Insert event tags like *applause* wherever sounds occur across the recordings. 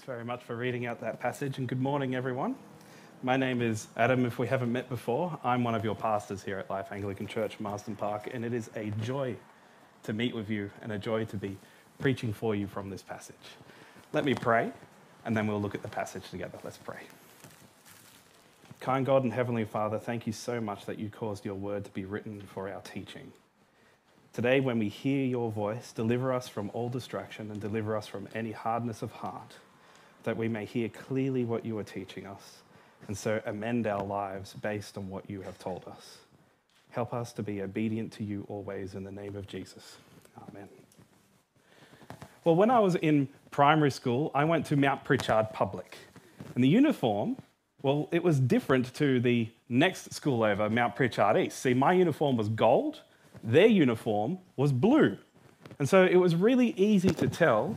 Thanks very much for reading out that passage, and good morning, everyone. My name is Adam. If we haven't met before, I'm one of your pastors here at Life Anglican Church, Marsden Park, and it is a joy to meet with you and a joy to be preaching for you from this passage. Let me pray, and then we'll look at the passage together. Let's pray. Kind God and Heavenly Father, thank you so much that you caused your word to be written for our teaching. Today, when we hear your voice, deliver us from all distraction and deliver us from any hardness of heart that we may hear clearly what you are teaching us, and so amend our lives based on what you have told us. Help us to be obedient to you always in the name of Jesus. Amen. Well, when I was in primary school, I went to Mount Pritchard Public. And the uniform, well, it was different to the next school over, Mount Pritchard East. See, my uniform was gold, their uniform was blue. And so it was really easy to tell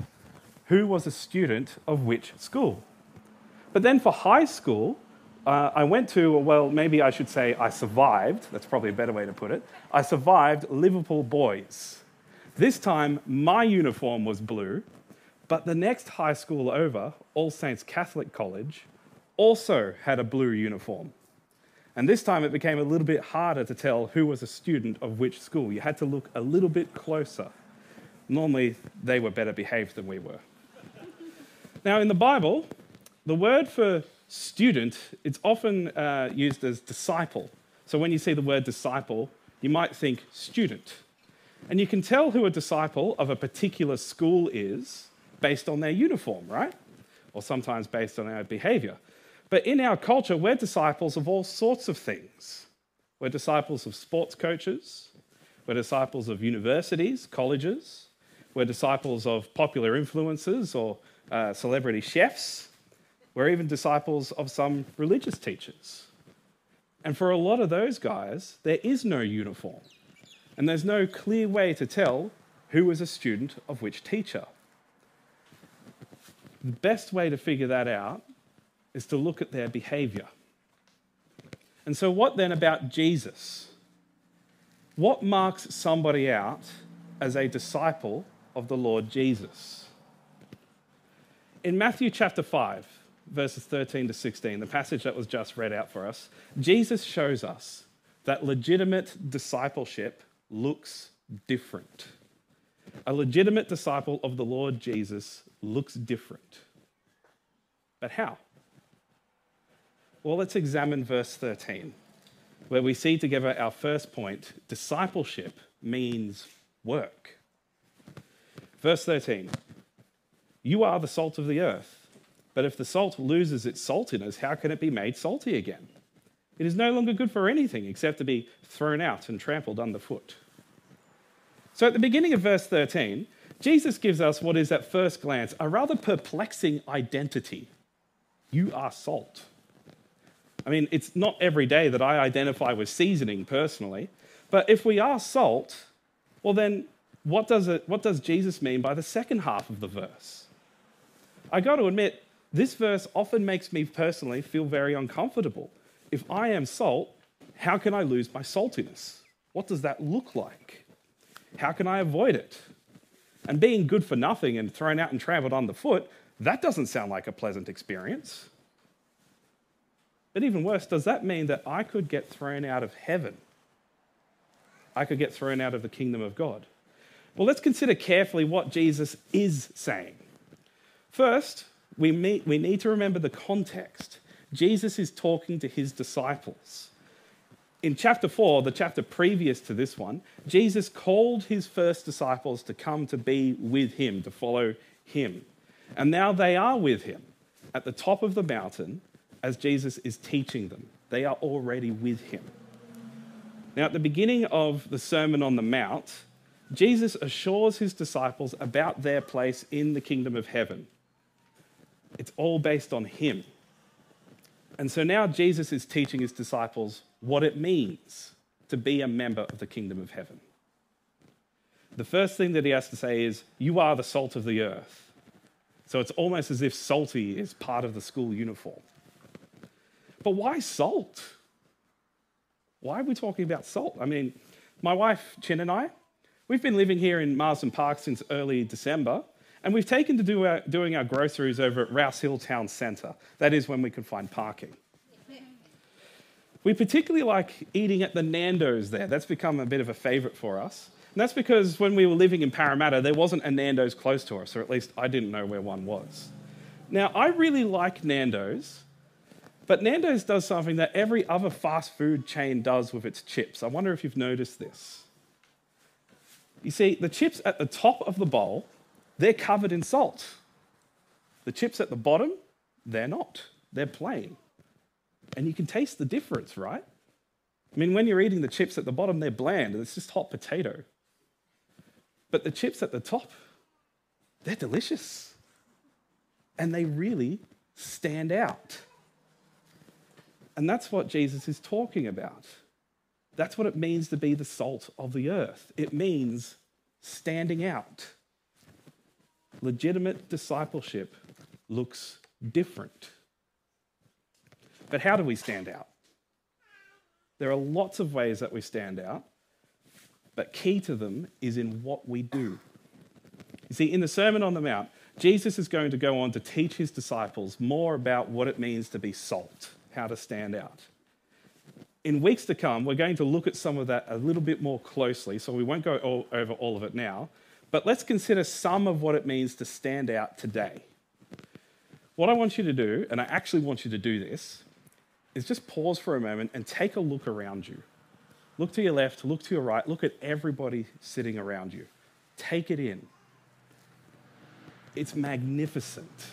who was a student of which school. But then for high school, uh, I went to, well, maybe I should say I survived, that's probably a better way to put it. I survived Liverpool Boys. This time, my uniform was blue, but the next high school over, All Saints Catholic College, also had a blue uniform. And this time it became a little bit harder to tell who was a student of which school. You had to look a little bit closer. Normally, they were better behaved than we were. Now, in the Bible, the word for student, it's often uh, used as disciple. So when you see the word disciple, you might think student. And you can tell who a disciple of a particular school is based on their uniform, right? Or sometimes based on their behavior. But in our culture, we're disciples of all sorts of things. We're disciples of sports coaches, we're disciples of universities, colleges, we're disciples of popular influences or uh, celebrity chefs. We're even disciples of some religious teachers. And for a lot of those guys, there is no uniform. And there's no clear way to tell who is a student of which teacher. The best way to figure that out is to look at their behavior. And so, what then about Jesus? What marks somebody out as a disciple of the Lord Jesus? In Matthew chapter 5, verses 13 to 16, the passage that was just read out for us, Jesus shows us that legitimate discipleship looks different. A legitimate disciple of the Lord Jesus looks different. But how? Well, let's examine verse 13, where we see together our first point discipleship means work. Verse 13 you are the salt of the earth. But if the salt loses its saltiness, how can it be made salty again? It is no longer good for anything except to be thrown out and trampled underfoot. So at the beginning of verse 13, Jesus gives us what is at first glance a rather perplexing identity. You are salt. I mean, it's not every day that I identify with seasoning personally, but if we are salt, well, then what does, it, what does Jesus mean by the second half of the verse? I got to admit, this verse often makes me personally feel very uncomfortable. If I am salt, how can I lose my saltiness? What does that look like? How can I avoid it? And being good for nothing and thrown out and trampled underfoot, that doesn't sound like a pleasant experience. But even worse, does that mean that I could get thrown out of heaven? I could get thrown out of the kingdom of God? Well, let's consider carefully what Jesus is saying. First, we, meet, we need to remember the context. Jesus is talking to his disciples. In chapter 4, the chapter previous to this one, Jesus called his first disciples to come to be with him, to follow him. And now they are with him at the top of the mountain as Jesus is teaching them. They are already with him. Now, at the beginning of the Sermon on the Mount, Jesus assures his disciples about their place in the kingdom of heaven. It's all based on him. And so now Jesus is teaching his disciples what it means to be a member of the kingdom of heaven. The first thing that he has to say is, You are the salt of the earth. So it's almost as if salty is part of the school uniform. But why salt? Why are we talking about salt? I mean, my wife, Chin, and I, we've been living here in Marsden Park since early December, And we've taken to do our, doing our groceries over at Rouse Hill Town Centre. That is when we can find parking. We particularly like eating at the Nando's there. That's become a bit of a favourite for us. And that's because when we were living in Parramatta, there wasn't a Nando's close to us, or at least I didn't know where one was. Now, I really like Nando's, but Nando's does something that every other fast food chain does with its chips. I wonder if you've noticed this. You see, the chips at the top of the bowl, they're covered in salt. The chips at the bottom, they're not. They're plain. And you can taste the difference, right? I mean, when you're eating the chips at the bottom, they're bland it's just hot potato. But the chips at the top, they're delicious. And they really stand out. And that's what Jesus is talking about. That's what it means to be the salt of the earth. It means standing out. Legitimate discipleship looks different. But how do we stand out? There are lots of ways that we stand out, but key to them is in what we do. You see, in the Sermon on the Mount, Jesus is going to go on to teach his disciples more about what it means to be salt, how to stand out. In weeks to come, we're going to look at some of that a little bit more closely, so we won't go all, over all of it now, but let's consider some of what it means to stand out today. What I want you to do, and I actually want you to do this, is just pause for a moment and take a look around you. Look to your left, look to your right, look at everybody sitting around you. Take it in. It's magnificent.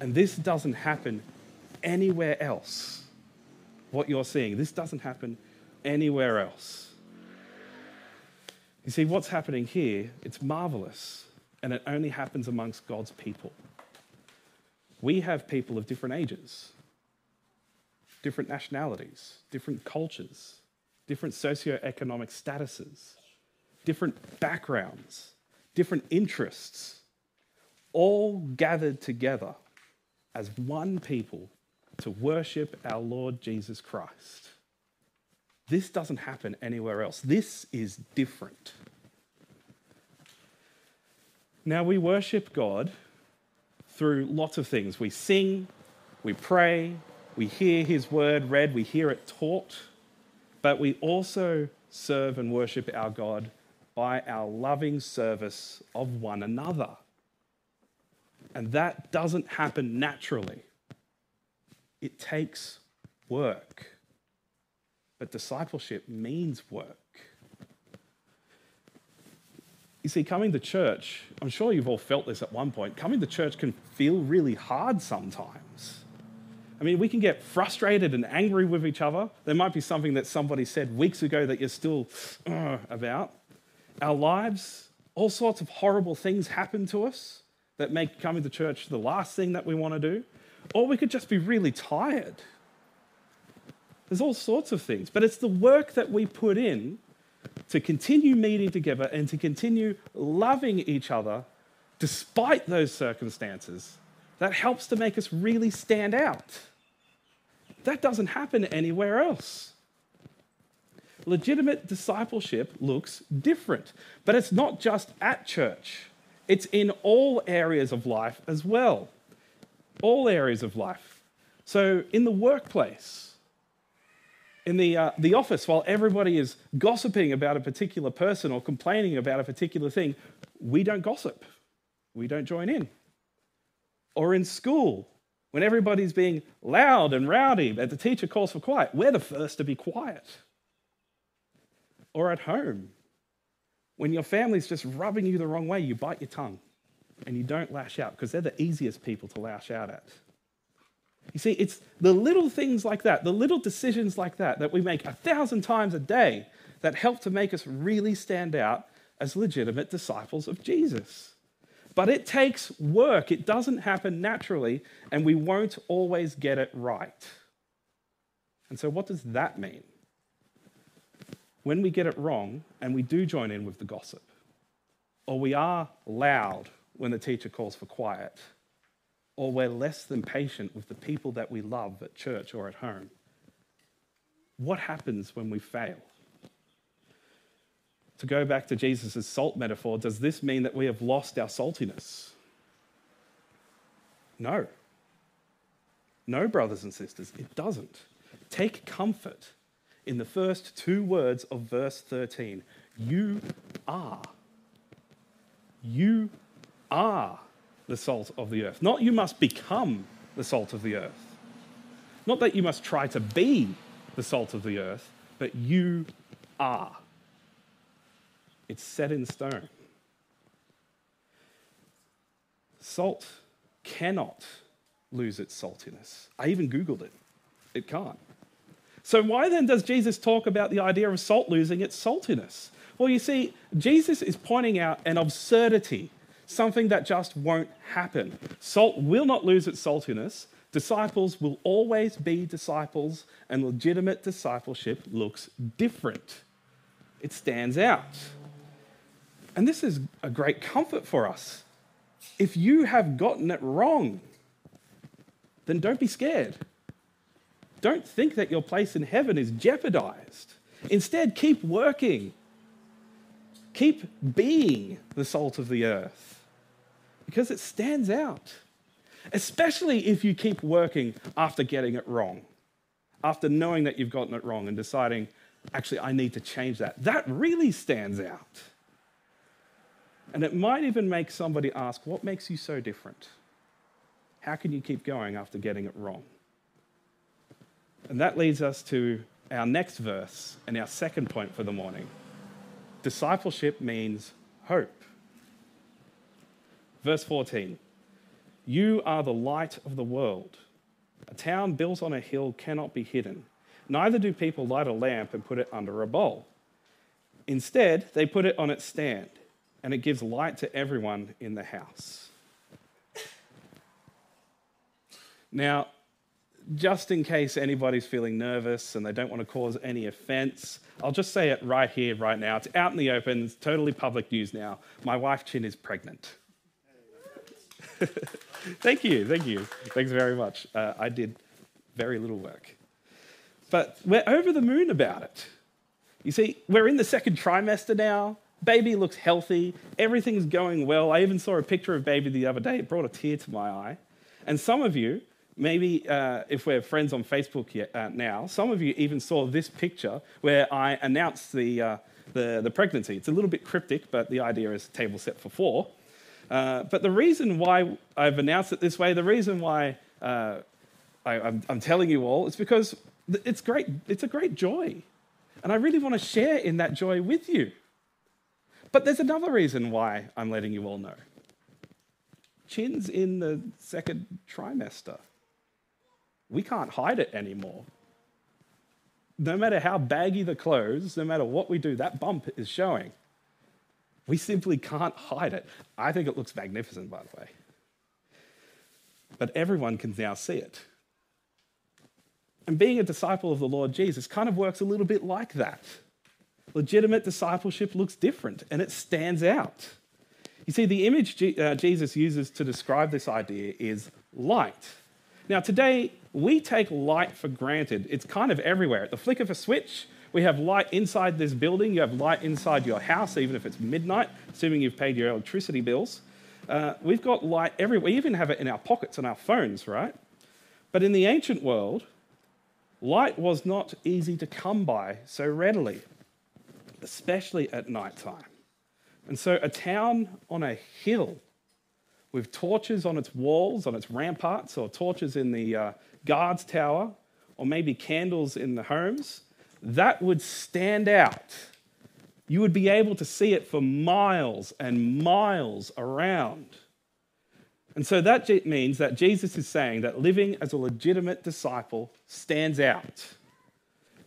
And this doesn't happen anywhere else. What you're seeing, this doesn't happen anywhere else. You see, what's happening here, it's marvelous, and it only happens amongst God's people. We have people of different ages different nationalities, different cultures, different socioeconomic statuses, different backgrounds, different interests, all gathered together as one people to worship our Lord Jesus Christ. This doesn't happen anywhere else. This is different. Now, we worship God through lots of things. We sing, we pray, we hear his word read, we hear it taught, but we also serve and worship our God by our loving service of one another. And that doesn't happen naturally, it takes work. But discipleship means work. You see, coming to church, I'm sure you've all felt this at one point, coming to church can feel really hard sometimes. I mean, we can get frustrated and angry with each other. There might be something that somebody said weeks ago that you're still uh, about. Our lives, all sorts of horrible things happen to us that make coming to church the last thing that we want to do. Or we could just be really tired. There's all sorts of things. But it's the work that we put in to continue meeting together and to continue loving each other despite those circumstances that helps to make us really stand out. That doesn't happen anywhere else. Legitimate discipleship looks different, but it's not just at church, it's in all areas of life as well. All areas of life. So, in the workplace, in the, uh, the office, while everybody is gossiping about a particular person or complaining about a particular thing, we don't gossip. We don't join in. Or in school, when everybody's being loud and rowdy, but the teacher calls for quiet, we're the first to be quiet. Or at home, when your family's just rubbing you the wrong way, you bite your tongue and you don't lash out because they're the easiest people to lash out at. You see, it's the little things like that, the little decisions like that, that we make a thousand times a day that help to make us really stand out as legitimate disciples of Jesus. But it takes work. It doesn't happen naturally, and we won't always get it right. And so, what does that mean? When we get it wrong and we do join in with the gossip, or we are loud when the teacher calls for quiet, or we're less than patient with the people that we love at church or at home, what happens when we fail? to go back to Jesus' salt metaphor, does this mean that we have lost our saltiness? No. No, brothers and sisters, it doesn't. Take comfort in the first two words of verse 13. You are. You are the salt of the earth. Not you must become the salt of the earth. Not that you must try to be the salt of the earth, but you are. It's set in stone. Salt cannot lose its saltiness. I even Googled it. It can't. So, why then does Jesus talk about the idea of salt losing its saltiness? Well, you see, Jesus is pointing out an absurdity, something that just won't happen. Salt will not lose its saltiness. Disciples will always be disciples, and legitimate discipleship looks different. It stands out. And this is a great comfort for us. If you have gotten it wrong, then don't be scared. Don't think that your place in heaven is jeopardized. Instead, keep working. Keep being the salt of the earth because it stands out, especially if you keep working after getting it wrong, after knowing that you've gotten it wrong and deciding, actually, I need to change that. That really stands out. And it might even make somebody ask, What makes you so different? How can you keep going after getting it wrong? And that leads us to our next verse and our second point for the morning. Discipleship means hope. Verse 14 You are the light of the world. A town built on a hill cannot be hidden. Neither do people light a lamp and put it under a bowl. Instead, they put it on its stand and it gives light to everyone in the house. Now, just in case anybody's feeling nervous and they don't want to cause any offense, I'll just say it right here, right now. It's out in the open, it's totally public news now. My wife, Chin, is pregnant. *laughs* thank you, thank you. Thanks very much. Uh, I did very little work. But we're over the moon about it. You see, we're in the second trimester now. Baby looks healthy. Everything's going well. I even saw a picture of baby the other day. It brought a tear to my eye. And some of you, maybe uh, if we're friends on Facebook yet, uh, now, some of you even saw this picture where I announced the, uh, the, the, pregnancy. It's a little bit cryptic, but the idea is table set for four. Uh, but the reason why I've announced it this way, the reason why uh, I, am telling you all, is because it's great. It's a great joy. And I really want to share in that joy with you. But there's another reason why I'm letting you all know. Chin's in the second trimester. We can't hide it anymore. No matter how baggy the clothes, no matter what we do, that bump is showing. We simply can't hide it. I think it looks magnificent, by the way. But everyone can now see it. And being a disciple of the Lord Jesus kind of works a little bit like that legitimate discipleship looks different and it stands out. You see, the image uh, Jesus uses to describe this idea is light. Now, today, we take light for granted. It's kind of everywhere. At the flick of a switch, we have light inside this building. You have light inside your house, even if it's midnight, assuming you've paid your electricity bills. Uh, we've got light everywhere. We even have it in our pockets and our phones, right? But in the ancient world, light was not easy to come by so readily especially at night time. And so, a town on a hill with torches on its walls, on its ramparts, or torches in the uh, guard's tower, or maybe candles in the homes, that would stand out. You would be able to see it for miles and miles around. And so that means that Jesus is saying that living as a legitimate disciple stands out.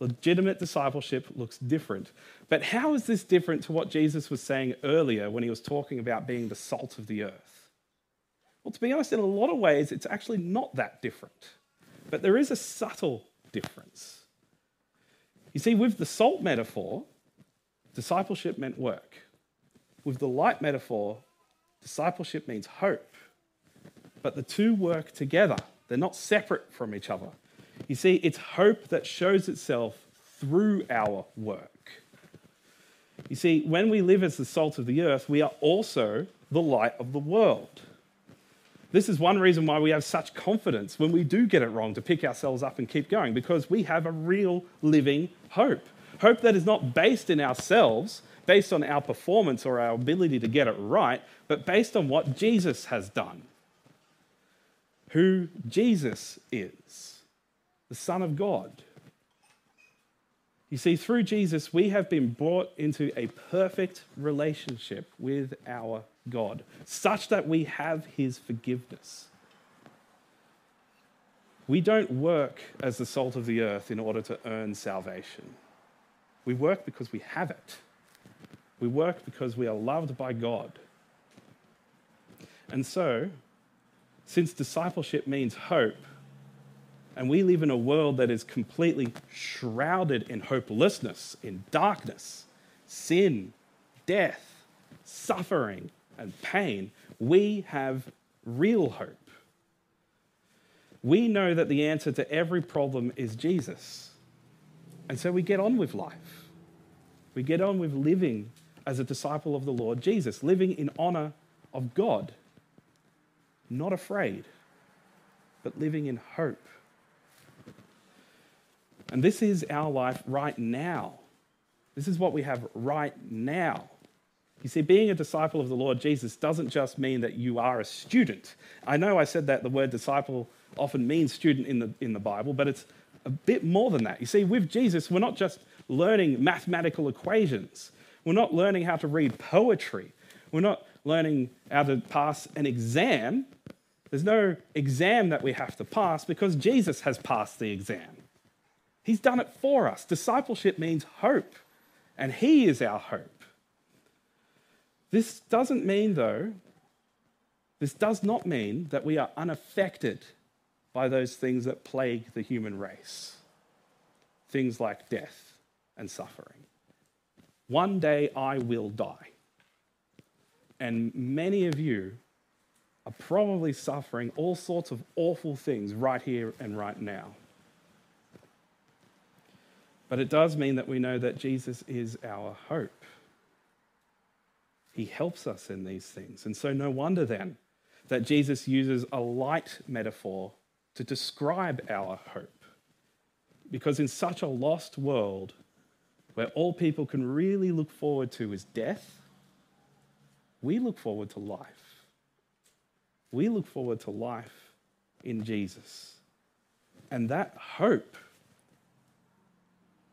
Legitimate discipleship looks different. But how is this different to what Jesus was saying earlier when he was talking about being the salt of the earth? Well, to be honest, in a lot of ways, it's actually not that different. But there is a subtle difference. You see, with the salt metaphor, discipleship meant work. With the light metaphor, discipleship means hope. But the two work together, they're not separate from each other. You see, it's hope that shows itself through our work. You see, when we live as the salt of the earth, we are also the light of the world. This is one reason why we have such confidence when we do get it wrong to pick ourselves up and keep going, because we have a real living hope. Hope that is not based in ourselves, based on our performance or our ability to get it right, but based on what Jesus has done. Who Jesus is, the Son of God. You see, through Jesus, we have been brought into a perfect relationship with our God, such that we have his forgiveness. We don't work as the salt of the earth in order to earn salvation. We work because we have it. We work because we are loved by God. And so, since discipleship means hope, and we live in a world that is completely shrouded in hopelessness, in darkness, sin, death, suffering, and pain, we have real hope. We know that the answer to every problem is Jesus. And so we get on with life. We get on with living as a disciple of the Lord Jesus, living in honor of God, not afraid, but living in hope. And this is our life right now. This is what we have right now. You see, being a disciple of the Lord Jesus doesn't just mean that you are a student. I know I said that the word disciple often means student in the, in the Bible, but it's a bit more than that. You see, with Jesus, we're not just learning mathematical equations, we're not learning how to read poetry, we're not learning how to pass an exam. There's no exam that we have to pass because Jesus has passed the exam. He's done it for us. Discipleship means hope, and He is our hope. This doesn't mean, though, this does not mean that we are unaffected by those things that plague the human race things like death and suffering. One day I will die. And many of you are probably suffering all sorts of awful things right here and right now. But it does mean that we know that Jesus is our hope. He helps us in these things. And so, no wonder then that Jesus uses a light metaphor to describe our hope. Because in such a lost world, where all people can really look forward to is death, we look forward to life. We look forward to life in Jesus. And that hope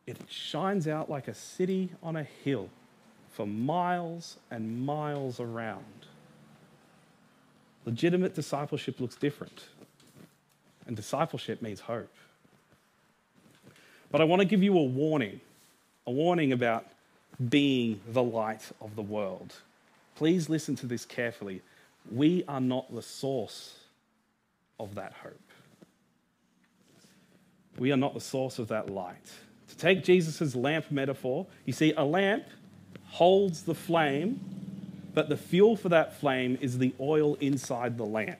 it shines out like a city on a hill for miles and miles around. Legitimate discipleship looks different, and discipleship means hope. But I want to give you a warning a warning about being the light of the world. Please listen to this carefully. We are not the source of that hope. We are not the source of that light. To take Jesus' lamp metaphor, you see, a lamp holds the flame, but the fuel for that flame is the oil inside the lamp.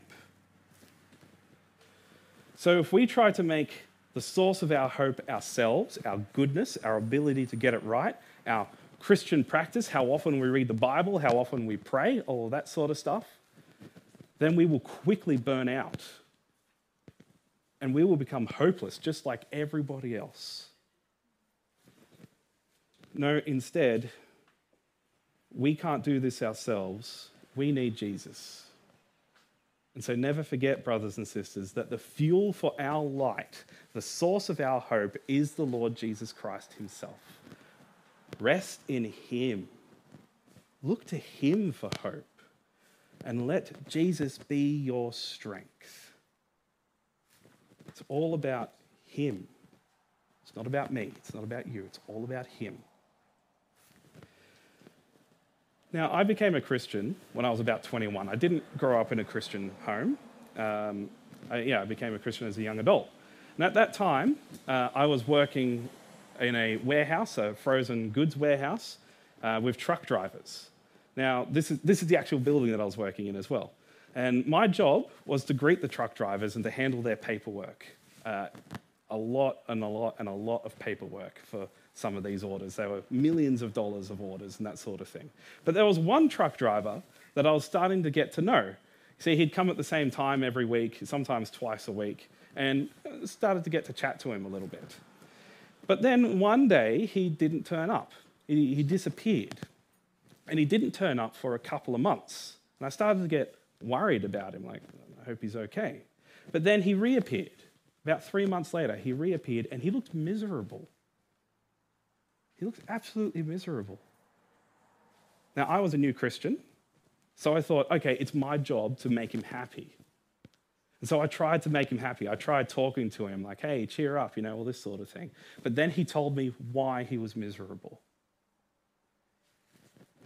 So if we try to make the source of our hope ourselves, our goodness, our ability to get it right, our Christian practice, how often we read the Bible, how often we pray, all that sort of stuff, then we will quickly burn out. And we will become hopeless, just like everybody else. No, instead, we can't do this ourselves. We need Jesus. And so never forget, brothers and sisters, that the fuel for our light, the source of our hope, is the Lord Jesus Christ Himself. Rest in Him. Look to Him for hope. And let Jesus be your strength. It's all about Him. It's not about me. It's not about you. It's all about Him. Now, I became a Christian when I was about 21. I didn't grow up in a Christian home. Um, I, yeah, I became a Christian as a young adult. And at that time, uh, I was working in a warehouse, a frozen goods warehouse, uh, with truck drivers. Now, this is, this is the actual building that I was working in as well. And my job was to greet the truck drivers and to handle their paperwork. Uh, a lot and a lot and a lot of paperwork for some of these orders. They were millions of dollars of orders and that sort of thing. But there was one truck driver that I was starting to get to know. See, he'd come at the same time every week, sometimes twice a week, and started to get to chat to him a little bit. But then one day he didn't turn up. He, he disappeared. And he didn't turn up for a couple of months. And I started to get worried about him, like, I hope he's okay. But then he reappeared. About three months later, he reappeared and he looked miserable. He looked absolutely miserable. Now, I was a new Christian, so I thought, okay, it's my job to make him happy. And so I tried to make him happy. I tried talking to him, like, hey, cheer up, you know, all this sort of thing. But then he told me why he was miserable.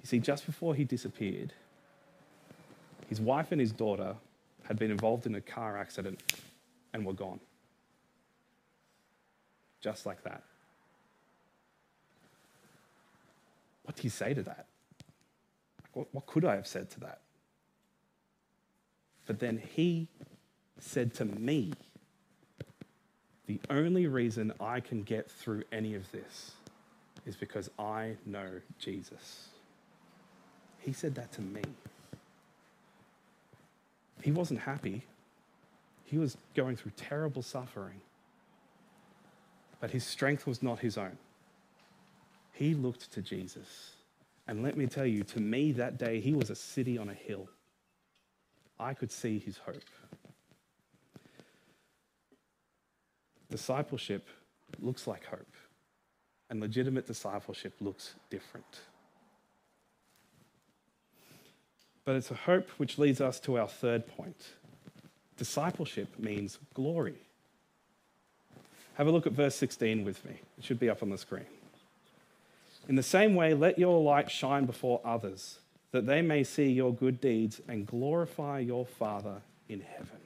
You see, just before he disappeared, his wife and his daughter had been involved in a car accident and were gone. Just like that. You say to that? What, what could I have said to that? But then he said to me, The only reason I can get through any of this is because I know Jesus. He said that to me. He wasn't happy. He was going through terrible suffering. But his strength was not his own. He looked to Jesus. And let me tell you, to me that day, he was a city on a hill. I could see his hope. Discipleship looks like hope, and legitimate discipleship looks different. But it's a hope which leads us to our third point. Discipleship means glory. Have a look at verse 16 with me. It should be up on the screen. In the same way, let your light shine before others, that they may see your good deeds and glorify your Father in heaven.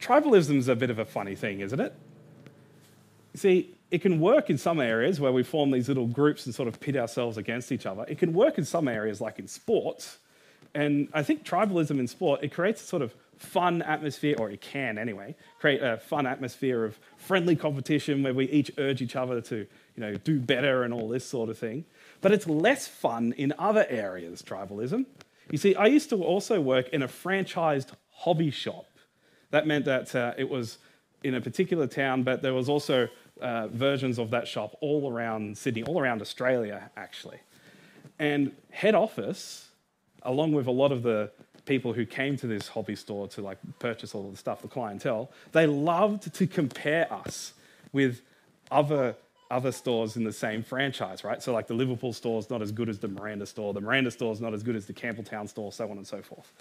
Tribalism is a bit of a funny thing, isn't it? See, it can work in some areas where we form these little groups and sort of pit ourselves against each other. It can work in some areas, like in sports. And I think tribalism in sport, it creates a sort of fun atmosphere, or it can anyway, create a fun atmosphere of friendly competition where we each urge each other to, you know, do better and all this sort of thing. But it's less fun in other areas, tribalism. You see, I used to also work in a franchised hobby shop. That meant that uh, it was in a particular town, but there was also uh, versions of that shop all around Sydney, all around Australia, actually. And head office, along with a lot of the people who came to this hobby store to like purchase all the stuff, the clientele, they loved to compare us with other other stores in the same franchise, right? So like the Liverpool store is not as good as the Miranda store, the Miranda store is not as good as the Campbelltown store, so on and so forth.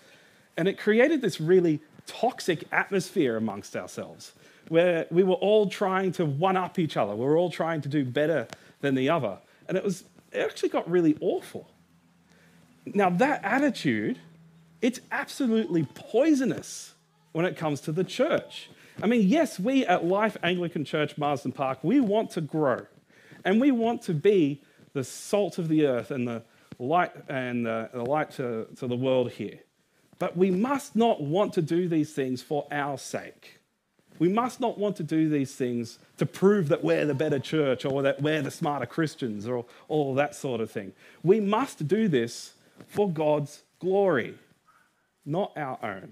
And it created this really toxic atmosphere amongst ourselves where we were all trying to one up each other. We were all trying to do better than the other. And it was it actually got really awful. Now that attitude, it's absolutely poisonous when it comes to the church. I mean, yes, we at Life Anglican Church Marsden Park, we want to grow. And we want to be the salt of the earth and the light and the, the light to, to the world here. But we must not want to do these things for our sake. We must not want to do these things to prove that we're the better church or that we're the smarter Christians or all that sort of thing. We must do this for God's glory, not our own.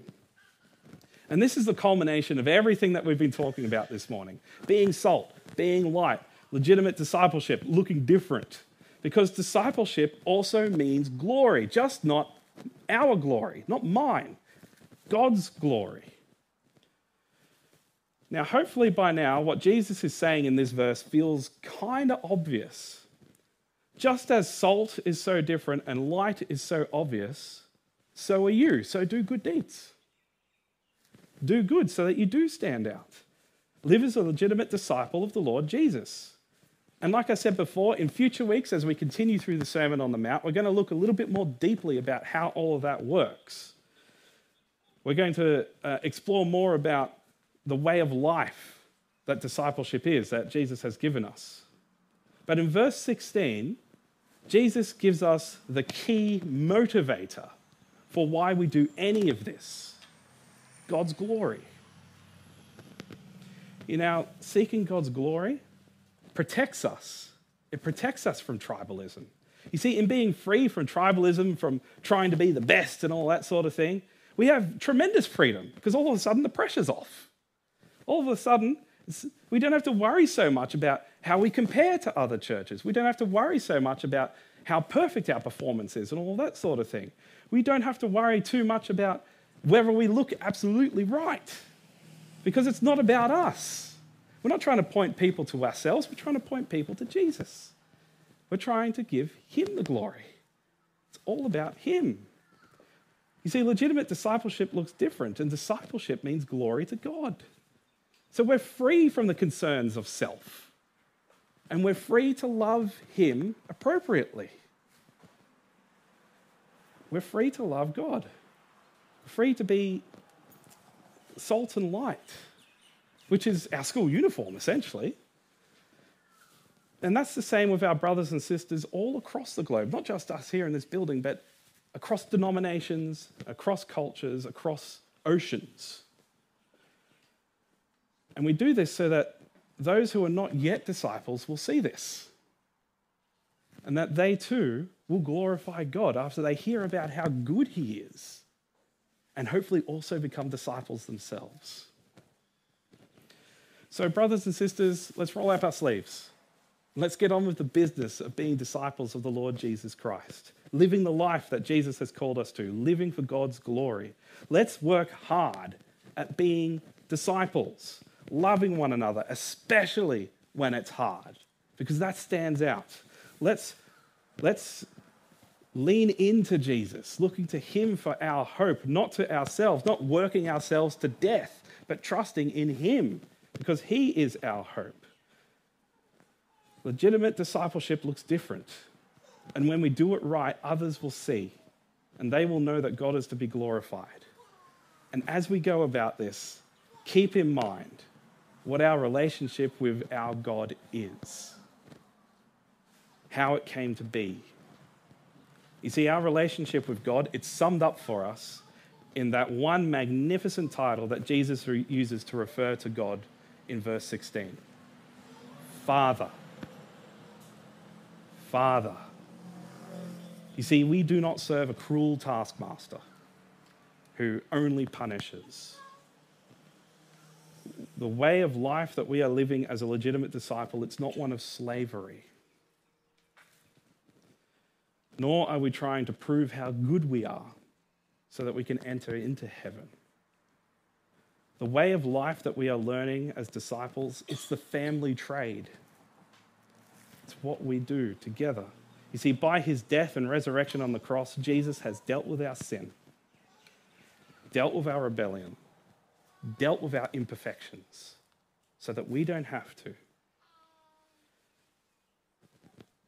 And this is the culmination of everything that we've been talking about this morning being salt, being light, legitimate discipleship, looking different. Because discipleship also means glory, just not our glory, not mine, God's glory. Now, hopefully, by now, what Jesus is saying in this verse feels kind of obvious. Just as salt is so different and light is so obvious, so are you. So do good deeds. Do good so that you do stand out. Live as a legitimate disciple of the Lord Jesus. And like I said before, in future weeks, as we continue through the Sermon on the Mount, we're going to look a little bit more deeply about how all of that works. We're going to uh, explore more about the way of life that discipleship is, that Jesus has given us. But in verse 16, Jesus gives us the key motivator for why we do any of this God's glory. You know, seeking God's glory, protects us. It protects us from tribalism. You see, in being free from tribalism, from trying to be the best and all that sort of thing, we have tremendous freedom because all of a sudden the pressure's off. All of a sudden, we don't have to worry so much about how we compare to other churches. We don't have to worry so much about how perfect our performance is and all that sort of thing. We don't have to worry too much about whether we look absolutely right because it's not about us. We're not trying to point people to ourselves, we're trying to point people to Jesus. We're trying to give Him the glory. It's all about Him. You see, legitimate discipleship looks different, and discipleship means glory to God. So we're free from the concerns of self, and we're free to love Him appropriately. We're free to love God, free to be salt and light, which is our school uniform, essentially. And that's the same with our brothers and sisters all across the globe, not just us here in this building, but across denominations, across cultures, across oceans. And we do this so that those who are not yet disciples will see this. And that they too will glorify God after they hear about how good He is. And hopefully also become disciples themselves. So, brothers and sisters, let's roll up our sleeves. Let's get on with the business of being disciples of the Lord Jesus Christ, living the life that Jesus has called us to, living for God's glory. Let's work hard at being disciples, loving one another, especially when it's hard, because that stands out. Let's, let's lean into Jesus, looking to Him for our hope, not to ourselves, not working ourselves to death, but trusting in Him, because He is our hope. Legitimate discipleship looks different. And when we do it right, others will see and they will know that God is to be glorified. And as we go about this, keep in mind what our relationship with our God is, how it came to be. You see, our relationship with God, it's summed up for us in that one magnificent title that Jesus uses to refer to God in verse 16 Father. Father. You see, we do not serve a cruel taskmaster who only punishes. The way of life that we are living as a legitimate disciple, it's not one of slavery. Nor are we trying to prove how good we are so that we can enter into heaven. The way of life that we are learning as disciples, it's the family trade. It's what we do together. You see, by his death and resurrection on the cross, Jesus has dealt with our sin, dealt with our rebellion, dealt with our imperfections, so that we don't have to.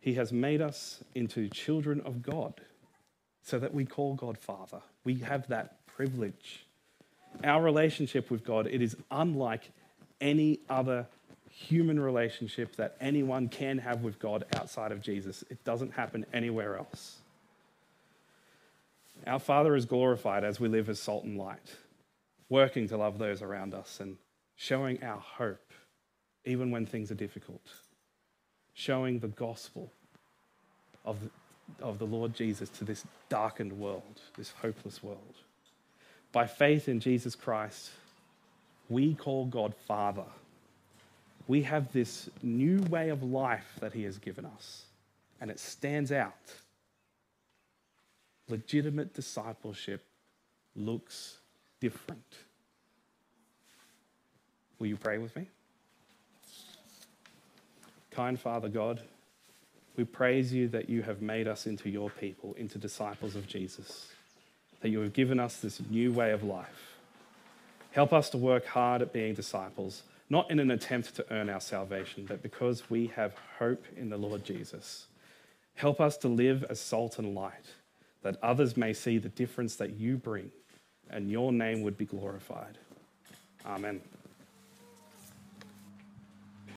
He has made us into children of God, so that we call God Father. We have that privilege. Our relationship with God, it is unlike any other human relationship that anyone can have with God outside of Jesus. It doesn't happen anywhere else. Our Father is glorified as we live as salt and light, working to love those around us and showing our hope even when things are difficult, showing the gospel of the, of the Lord Jesus to this darkened world, this hopeless world. By faith in Jesus Christ, we call God Father we have this new way of life that He has given us, and it stands out. Legitimate discipleship looks different. Will you pray with me? Kind Father God, we praise you that you have made us into your people, into disciples of Jesus, that you have given us this new way of life. Help us to work hard at being disciples not in an attempt to earn our salvation, but because we have hope in the Lord Jesus. Help us to live as salt and light, that others may see the difference that you bring, and your name would be glorified. Amen.